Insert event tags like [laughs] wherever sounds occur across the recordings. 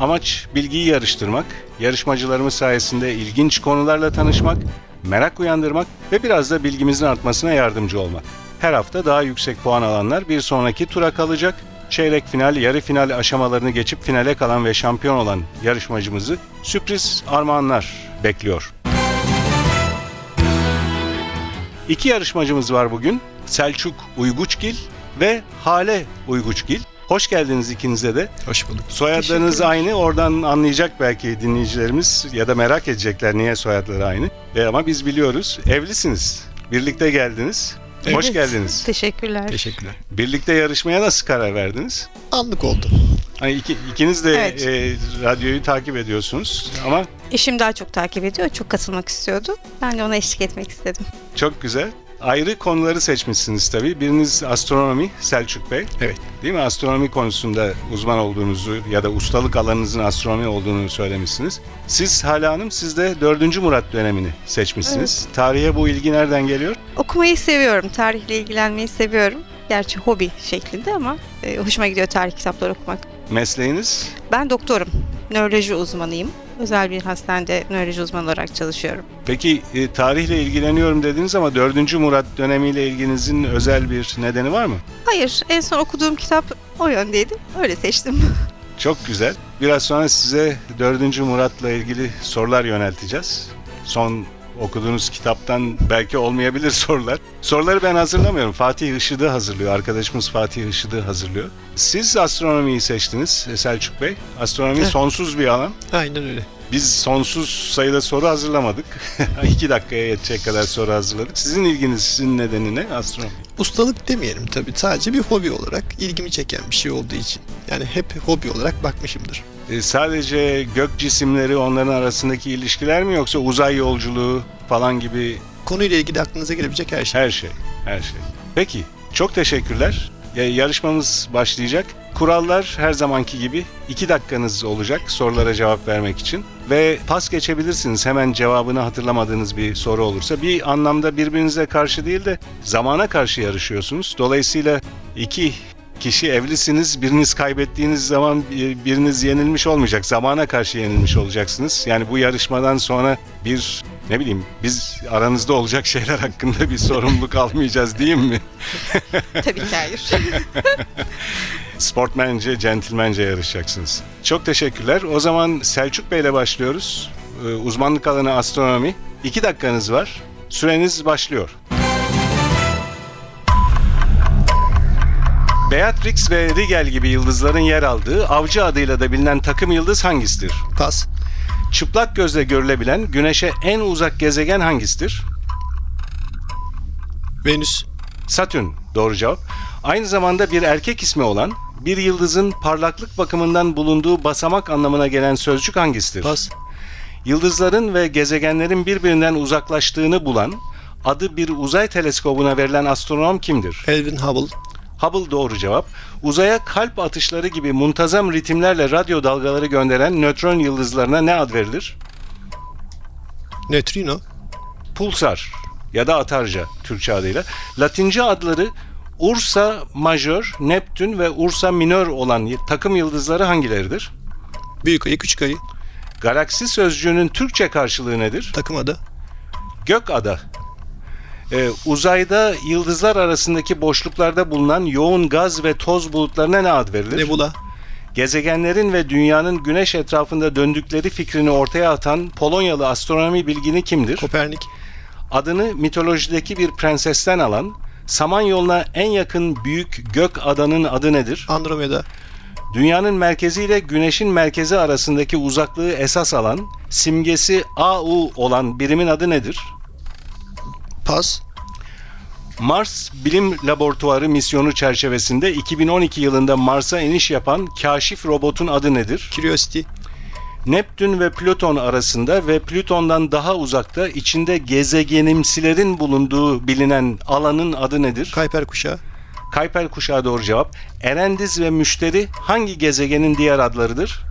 Amaç bilgiyi yarıştırmak, yarışmacılarımız sayesinde ilginç konularla tanışmak, merak uyandırmak ve biraz da bilgimizin artmasına yardımcı olmak. Her hafta daha yüksek puan alanlar bir sonraki tura kalacak. Çeyrek final, yarı final aşamalarını geçip finale kalan ve şampiyon olan yarışmacımızı sürpriz armağanlar bekliyor. İki yarışmacımız var bugün. Selçuk Uyguçgil ve Hale Uyguçgil. Hoş geldiniz ikinize de. Hoş bulduk. Soyadlarınız aynı. Oradan anlayacak belki dinleyicilerimiz ya da merak edecekler niye soyadları aynı. E ama biz biliyoruz. Evlisiniz. Birlikte geldiniz. Hoş Evet. geldiniz. Teşekkürler. Teşekkürler. Birlikte yarışmaya nasıl karar verdiniz? Anlık oldu. Hani iki, ikiniz de Evet. e, radyoyu takip ediyorsunuz ama Eşim daha çok takip ediyor. Çok katılmak istiyordu. Ben de ona eşlik etmek istedim. çok güzel. Ayrı konuları seçmişsiniz tabii. Biriniz astronomi Selçuk Bey. Evet. Değil mi? Astronomi konusunda uzman olduğunuzu ya da ustalık alanınızın astronomi olduğunu söylemişsiniz. Siz Hala Hanım siz de 4. Murat dönemini seçmişsiniz. Tarihe bu ilgi nereden geliyor? Okumayı seviyorum. Tarihle ilgilenmeyi seviyorum. Gerçi hobi şeklinde ama e, hoşuma gidiyor tarih kitapları okumak. Mesleğiniz? Ben doktorum. Nöroloji uzmanıyım. Özel bir hastanede nöroloji uzmanı olarak çalışıyorum. Peki e, tarihle ilgileniyorum dediniz ama 4. Murat dönemiyle ilginizin özel bir nedeni var mı? Hayır, en son okuduğum kitap o yöndeydi. Öyle seçtim. [laughs] Çok güzel. Biraz sonra size 4. Murat'la ilgili sorular yönelteceğiz. Son okuduğunuz kitaptan belki olmayabilir [laughs] sorular. Soruları ben hazırlamıyorum. Fatih Işıdı hazırlıyor. Arkadaşımız Fatih Işıdı hazırlıyor. Siz astronomiyi seçtiniz Selçuk Bey. Astronomi Evet. sonsuz bir alan. Aynen öyle. Biz sonsuz sayıda soru hazırlamadık. [laughs] İki dakikaya yetecek kadar soru hazırladık. Sizin ilginiz, sizin nedeni ne? Astronomi. Ustalık demeyelim tabii. Sadece bir hobi olarak ilgimi çeken bir şey olduğu için. Yani hep hobi olarak bakmışımdır. E, sadece gök cisimleri onların arasındaki ilişkiler mi yoksa uzay yolculuğu falan gibi Konuyla ilgili aklınıza gelebilecek her şey. her şey, her şey. Peki, çok teşekkürler. Ya, yarışmamız başlayacak. Kurallar her zamanki gibi 2 dakikanız olacak sorulara cevap vermek için. Ve pas geçebilirsiniz hemen cevabını hatırlamadığınız bir soru olursa. Bir anlamda birbirinize karşı değil de zamana karşı yarışıyorsunuz. Dolayısıyla iki kişi evlisiniz. Biriniz kaybettiğiniz zaman bir- biriniz yenilmiş olmayacak. Zamana karşı yenilmiş olacaksınız. Yani bu yarışmadan sonra bir ne bileyim biz aranızda olacak şeyler hakkında bir sorumluluk [laughs] almayacağız değil mi? Tabii ki hayır. [laughs] Sportmence, centilmence yarışacaksınız. Çok teşekkürler. O zaman Selçuk Bey'le başlıyoruz. Ee, Uzmanlık alanı astronomi. İki dakikanız var. Süreniz başlıyor. Beatrix ve Rigel gibi yıldızların yer aldığı avcı adıyla da bilinen takım yıldız hangisidir? Pas. Çıplak gözle görülebilen Güneş'e en uzak gezegen hangisidir? Venüs. Satürn doğru cevap. Aynı zamanda bir erkek ismi olan bir yıldızın parlaklık bakımından bulunduğu basamak anlamına gelen sözcük hangisidir? Pas. Yıldızların ve gezegenlerin birbirinden uzaklaştığını bulan, adı bir uzay teleskobuna verilen astronom kimdir? Elvin Hubble. Hubble doğru cevap. Uzaya kalp atışları gibi muntazam ritimlerle radyo dalgaları gönderen nötron yıldızlarına ne ad verilir? Nötrino. Pulsar ya da atarca Türkçe adıyla. Latince adları Ursa Majör, Neptün ve Ursa Minör olan takım yıldızları hangileridir? Büyük ayı, küçük ayı. Galaksi sözcüğünün Türkçe karşılığı nedir? Takım adı. Gökada. Ee, uzayda yıldızlar arasındaki boşluklarda bulunan yoğun gaz ve toz bulutlarına ne ad verilir? Nebula. Gezegenlerin ve dünyanın güneş etrafında döndükleri fikrini ortaya atan Polonyalı astronomi bilgini kimdir? Kopernik. adını mitolojideki bir prensesten alan, Samanyolu'na en yakın büyük gök adanın adı nedir? Andromeda. Dünyanın merkezi ile güneşin merkezi arasındaki uzaklığı esas alan, simgesi AU olan birimin adı nedir? Pas. Mars Bilim Laboratuvarı misyonu çerçevesinde 2012 yılında Mars'a iniş yapan kaşif robotun adı nedir? Curiosity. Neptün ve Plüton arasında ve Plüton'dan daha uzakta içinde gezegenimsilerin bulunduğu bilinen alanın adı nedir? Kayper kuşağı. Kayper kuşağı doğru cevap. Erendiz ve Müşteri hangi gezegenin diğer adlarıdır?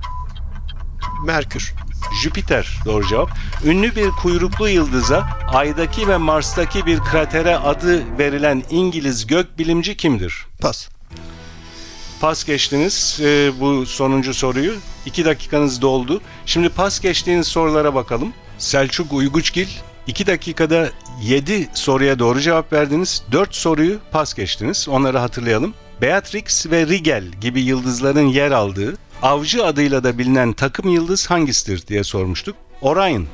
Merkür. Jüpiter doğru cevap. Ünlü bir kuyruklu yıldıza Ay'daki ve Mars'taki bir kratere adı verilen İngiliz gökbilimci kimdir? Pas. Pas geçtiniz e, bu sonuncu soruyu. İki dakikanız doldu. Şimdi pas geçtiğiniz sorulara bakalım. Selçuk Uyguçgil 2 dakikada 7 soruya doğru cevap verdiniz. 4 soruyu pas geçtiniz. Onları hatırlayalım. Beatrix ve Rigel gibi yıldızların yer aldığı avcı adıyla da bilinen takım yıldız hangisidir diye sormuştuk. Orion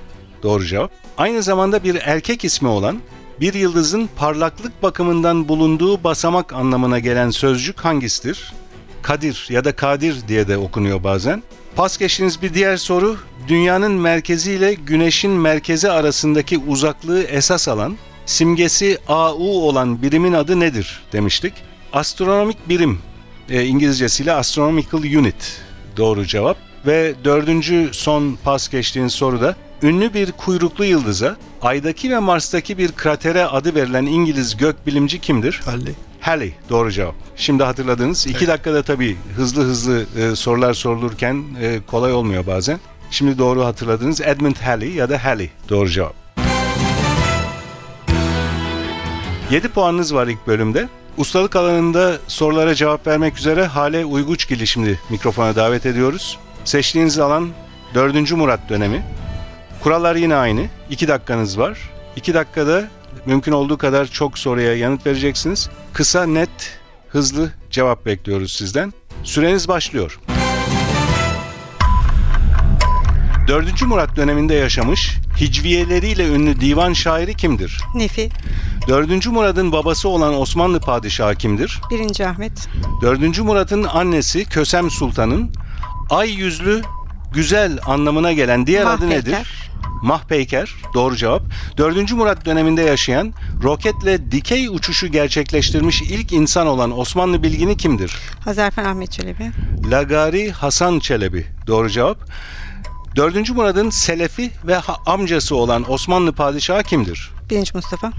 doğru cevap. Aynı zamanda bir erkek ismi olan bir yıldızın parlaklık bakımından bulunduğu basamak anlamına gelen sözcük hangisidir? Kadir ya da Kadir diye de okunuyor bazen. Pas geçtiğiniz bir diğer soru, dünyanın merkezi ile güneşin merkezi arasındaki uzaklığı esas alan, simgesi AU olan birimin adı nedir demiştik. Astronomik birim, e, İngilizcesiyle Astronomical Unit doğru cevap. Ve dördüncü son pas geçtiğiniz soruda, ünlü bir kuyruklu yıldıza, Ay'daki ve Mars'taki bir kratere adı verilen İngiliz gökbilimci kimdir? Halley. Halley doğru cevap. Şimdi hatırladınız. İki Evet. dakikada tabii hızlı hızlı e, sorular sorulurken e, kolay olmuyor bazen. Şimdi doğru hatırladınız. Edmund Halley ya da Halley doğru cevap. 7 puanınız var ilk bölümde. Ustalık alanında sorulara cevap vermek üzere Hale Uyguçgil'i şimdi mikrofona davet ediyoruz. Seçtiğiniz alan 4. Murat dönemi. Kurallar yine aynı. 2 dakikanız var. 2 dakikada mümkün olduğu kadar çok soruya yanıt vereceksiniz. Kısa, net, hızlı cevap bekliyoruz sizden. Süreniz başlıyor. 4. Murat döneminde yaşamış, hicviyeleriyle ünlü divan şairi kimdir? Nefi, 4. Murad'ın babası olan Osmanlı padişahı kimdir? 1. Ahmet, 4. Murat'ın annesi Kösem Sultan'ın ay yüzlü güzel anlamına gelen diğer adı Mahpeyker. nedir? Mahpeyker. Doğru cevap. 4. Murat döneminde yaşayan, roketle dikey uçuşu gerçekleştirmiş ilk insan olan Osmanlı bilgini kimdir? Hazarfen Ahmet Çelebi, Lagari Hasan Çelebi. Doğru cevap. 4. Murad'ın selefi ve amcası olan Osmanlı padişahı kimdir? 1. Mustafa,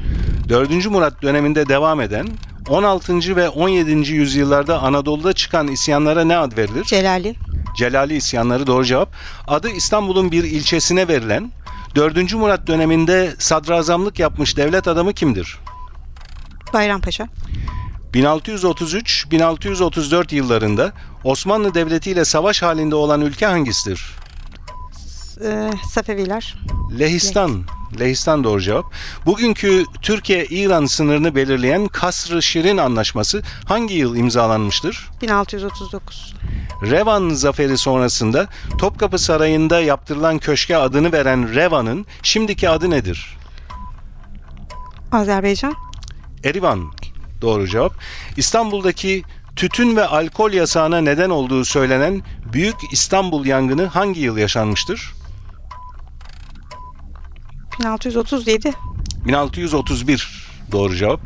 4. Murat döneminde devam eden 16. ve 17. yüzyıllarda Anadolu'da çıkan isyanlara ne ad verilir? Celali, Celali isyanları doğru cevap. Adı İstanbul'un bir ilçesine verilen 4. Murat döneminde sadrazamlık yapmış devlet adamı kimdir? Bayrampaşa, 1633-1634 yıllarında Osmanlı Devleti ile savaş halinde olan ülke hangisidir? E, Safeviler, Lehistan. Lehistan doğru cevap. Bugünkü Türkiye-İran sınırını belirleyen Kasr-ı Şirin Anlaşması hangi yıl imzalanmıştır? 1639, Revan zaferi sonrasında Topkapı Sarayı'nda yaptırılan köşke adını veren Revan'ın şimdiki adı nedir? Azerbaycan, Erivan. Doğru cevap. İstanbul'daki tütün ve alkol yasağına neden olduğu söylenen Büyük İstanbul yangını hangi yıl yaşanmıştır? 1637, 1631 doğru cevap.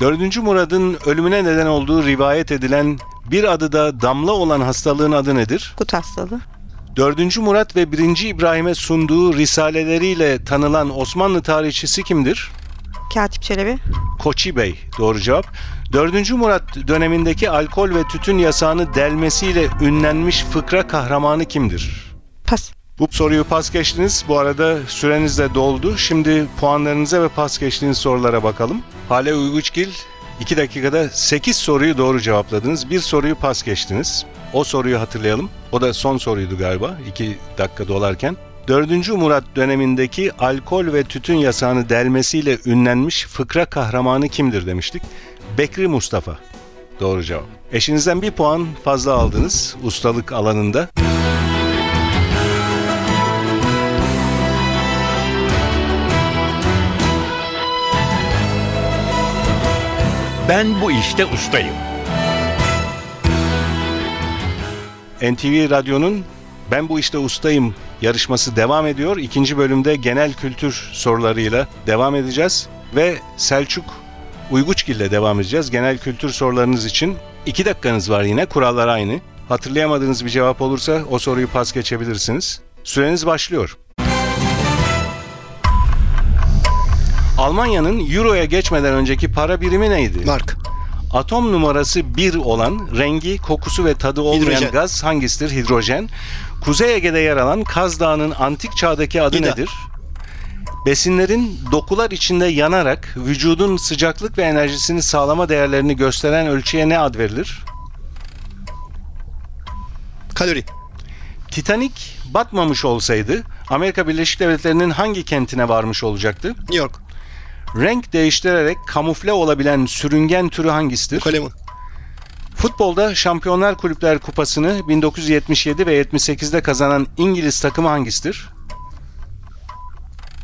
4. Murad'ın ölümüne neden olduğu rivayet edilen bir adı da damla olan hastalığın adı nedir? Gut hastalığı, 4. Murat ve 1. İbrahim'e sunduğu risaleleriyle tanılan Osmanlı tarihçisi kimdir? Katip Çelebi, Koçi Bey doğru cevap. 4. Murat dönemindeki alkol ve tütün yasağını delmesiyle ünlenmiş fıkra kahramanı kimdir? Bu soruyu pas geçtiniz. Bu arada süreniz de doldu. Şimdi puanlarınıza ve pas geçtiğiniz sorulara bakalım. Hale Uyguçgil 2 dakikada 8 soruyu doğru cevapladınız. Bir soruyu pas geçtiniz. O soruyu hatırlayalım. O da son soruydu galiba 2 dakika dolarken. 4. Murat dönemindeki alkol ve tütün yasağını delmesiyle ünlenmiş fıkra kahramanı kimdir demiştik. Bekri Mustafa. Doğru cevap. Eşinizden bir puan fazla aldınız ustalık alanında. Ben bu işte ustayım. NTV Radyo'nun Ben Bu İşte Ustayım yarışması devam ediyor. İkinci bölümde genel kültür sorularıyla devam edeceğiz. Ve Selçuk Uyguçgil ile devam edeceğiz. Genel kültür sorularınız için iki dakikanız var yine. Kurallar aynı. Hatırlayamadığınız bir cevap olursa o soruyu pas geçebilirsiniz. Süreniz başlıyor. Almanya'nın Euro'ya geçmeden önceki para birimi neydi? Mark. Atom numarası 1 olan rengi, kokusu ve tadı olmayan Hidrojen. gaz hangisidir? Hidrojen. Kuzey Ege'de yer alan Kaz Dağı'nın antik çağdaki adı İda. nedir? Besinlerin dokular içinde yanarak vücudun sıcaklık ve enerjisini sağlama değerlerini gösteren ölçüye ne ad verilir? Kalori. Titanic batmamış olsaydı Amerika Birleşik Devletleri'nin hangi kentine varmış olacaktı? New York. Renk değiştirerek kamufle olabilen sürüngen türü hangisidir? Kalemun. Futbolda Şampiyonlar Kulüpler Kupası'nı 1977 ve 78'de kazanan İngiliz takımı hangisidir?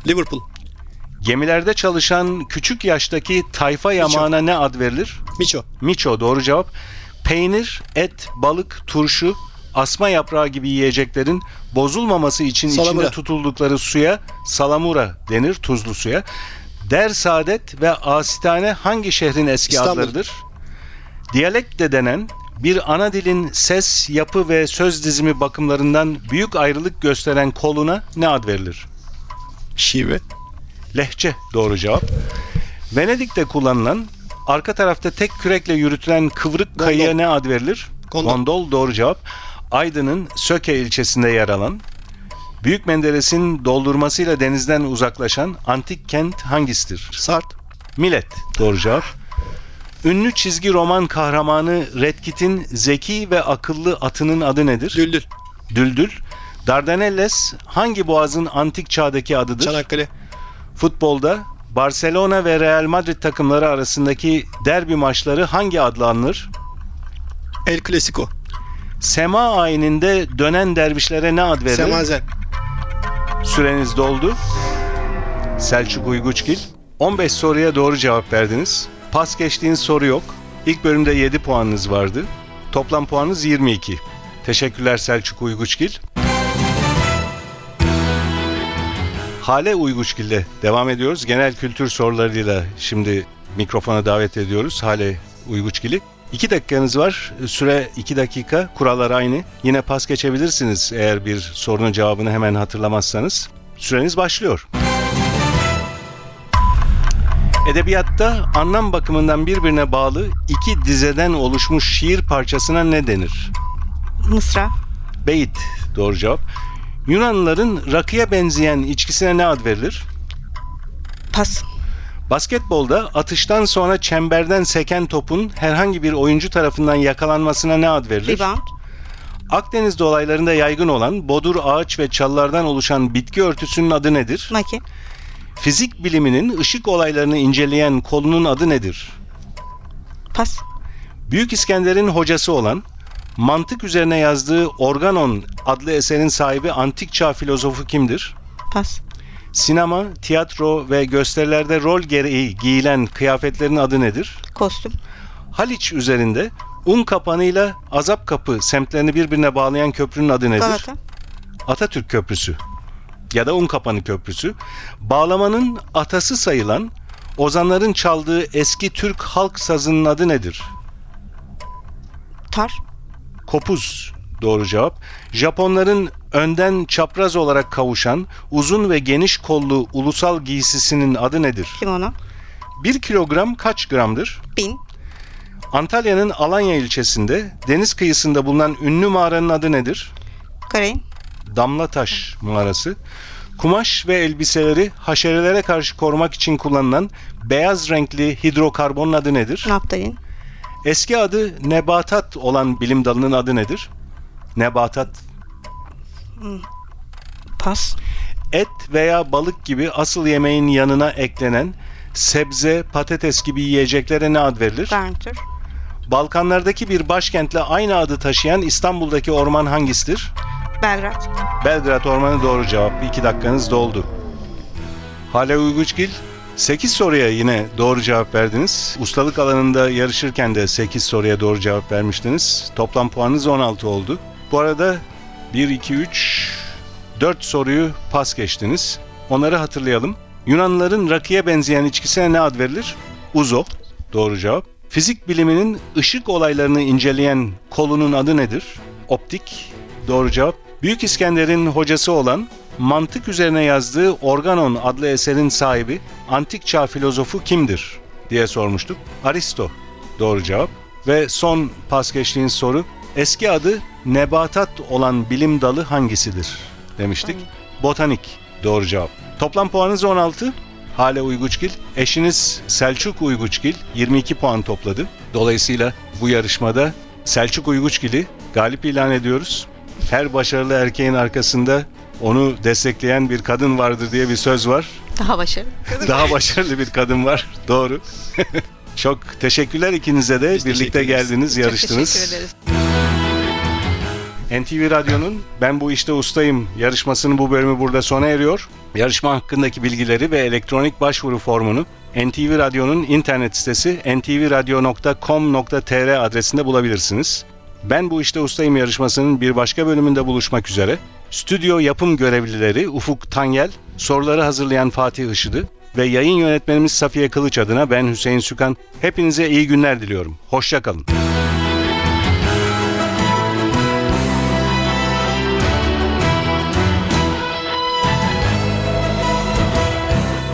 Liverpool. Gemilerde çalışan küçük yaştaki tayfa yamağına ne ad verilir? Miço. Miço doğru cevap. Peynir, et, balık, turşu, asma yaprağı gibi yiyeceklerin bozulmaması için Salamura. içinde tutuldukları suya salamura denir, tuzlu suya. Dersaadet ve Asitane hangi şehrin eski İstanbul. adlarıdır? Diyalekt de denen bir ana dilin ses, yapı ve söz dizimi bakımlarından büyük ayrılık gösteren koluna ne ad verilir? Şive. Lehçe doğru cevap. Venedik'te kullanılan arka tarafta tek kürekle yürütülen kıvrık Gondol. kayıya ne ad verilir? Gondol. doğru cevap. Aydın'ın Söke ilçesinde yer alan Büyük Menderes'in doldurmasıyla denizden uzaklaşan antik kent hangisidir? Sart. Millet doğru cevap. Ünlü çizgi roman kahramanı Red Kit'in zeki ve akıllı atının adı nedir? Düldül. Düldül. Dardanelles hangi boğazın antik çağdaki adıdır? Çanakkale. Futbolda Barcelona ve Real Madrid takımları arasındaki derbi maçları hangi adla anılır? El Clasico. Sema ayininde dönen dervişlere ne ad verilir? Semazen. Süreniz doldu. Selçuk Uyguçgil. 15 soruya doğru cevap verdiniz. Pas geçtiğiniz soru yok. İlk bölümde 7 puanınız vardı. Toplam puanınız 22. Teşekkürler Selçuk Uyguçgil. Hale Uyguçgil'le devam ediyoruz. Genel kültür sorularıyla şimdi mikrofona davet ediyoruz Hale Uyguçgil'i. 2 dakikanız var. Süre 2 dakika. Kurallar aynı. Yine pas geçebilirsiniz eğer bir sorunun cevabını hemen hatırlamazsanız. Süreniz başlıyor. Edebiyatta anlam bakımından birbirine bağlı iki dizeden oluşmuş şiir parçasına ne denir? Mısra. Beyit doğru cevap. Yunanlıların rakıya benzeyen içkisine ne ad verilir? Pas. Basketbolda atıştan sonra çemberden seken topun herhangi bir oyuncu tarafından yakalanmasına ne ad verilir? Rebound. Akdeniz dolaylarında yaygın olan bodur ağaç ve çalılardan oluşan bitki örtüsünün adı nedir? Maki. Fizik biliminin ışık olaylarını inceleyen kolunun adı nedir? Pas. Büyük İskender'in hocası olan, mantık üzerine yazdığı Organon adlı eserin sahibi antik çağ filozofu kimdir? Pas. Sinema, tiyatro ve gösterilerde rol gereği giyilen kıyafetlerin adı nedir? Kostüm. Haliç üzerinde Un kapanıyla Azap Kapı semtlerini birbirine bağlayan köprünün adı nedir? Galata. Atatürk Köprüsü ya da Unkapanı Köprüsü. Bağlamanın atası sayılan ozanların çaldığı eski Türk halk sazının adı nedir? Tar. Kopuz doğru cevap. Japonların önden çapraz olarak kavuşan uzun ve geniş kollu ulusal giysisinin adı nedir? Kimono. 1 kilogram kaç gramdır? Bin. Antalya'nın Alanya ilçesinde deniz kıyısında bulunan ünlü mağaranın adı nedir? Kareyn. Damlataş mağarası. Kumaş ve elbiseleri haşerelere karşı korumak için kullanılan beyaz renkli hidrokarbonun adı nedir? Naftalin. Eski adı nebatat olan bilim dalının adı nedir? Nebatat. Pas. Et veya balık gibi asıl yemeğin yanına eklenen sebze, patates gibi yiyeceklere ne ad verilir? Garnitür. Balkanlardaki bir başkentle aynı adı taşıyan İstanbul'daki orman hangisidir? Belgrad. Belgrad Ormanı doğru cevap. 2 dakikanız doldu. Hale Uyguçgil 8 soruya yine doğru cevap verdiniz. Ustalık alanında yarışırken de 8 soruya doğru cevap vermiştiniz. Toplam puanınız 16 oldu. Bu arada 1, 2, 3, 4 soruyu pas geçtiniz. Onları hatırlayalım. Yunanlıların rakıya benzeyen içkisine ne ad verilir? Uzo. Doğru cevap. Fizik biliminin ışık olaylarını inceleyen kolunun adı nedir? Optik. Doğru cevap. Büyük İskender'in hocası olan mantık üzerine yazdığı Organon adlı eserin sahibi antik çağ filozofu kimdir diye sormuştuk. Aristo doğru cevap. Ve son pas geçtiğiniz soru eski adı nebatat olan bilim dalı hangisidir demiştik. Botanik doğru cevap. Toplam puanınız 16. Hale Uyguçgil. Eşiniz Selçuk Uyguçgil 22 puan topladı. Dolayısıyla bu yarışmada Selçuk Uyguçgil'i galip ilan ediyoruz. Her başarılı erkeğin arkasında onu destekleyen bir kadın vardır diye bir söz var. Daha başarılı. [laughs] Daha başarılı bir kadın var. Doğru. [laughs] Çok teşekkürler ikinize de. Biz Birlikte geldiniz, Çok yarıştınız. teşekkür ederiz. NTV Radyo'nun Ben Bu İşte Ustayım yarışmasının bu bölümü burada sona eriyor. Yarışma hakkındaki bilgileri ve elektronik başvuru formunu NTV Radyo'nun internet sitesi ntvradio.com.tr adresinde bulabilirsiniz. Ben Bu İşte Ustayım yarışmasının bir başka bölümünde buluşmak üzere. Stüdyo yapım görevlileri Ufuk Tanyel, soruları hazırlayan Fatih Işıdı ve yayın yönetmenimiz Safiye Kılıç adına ben Hüseyin Sükan. Hepinize iyi günler diliyorum. Hoşçakalın.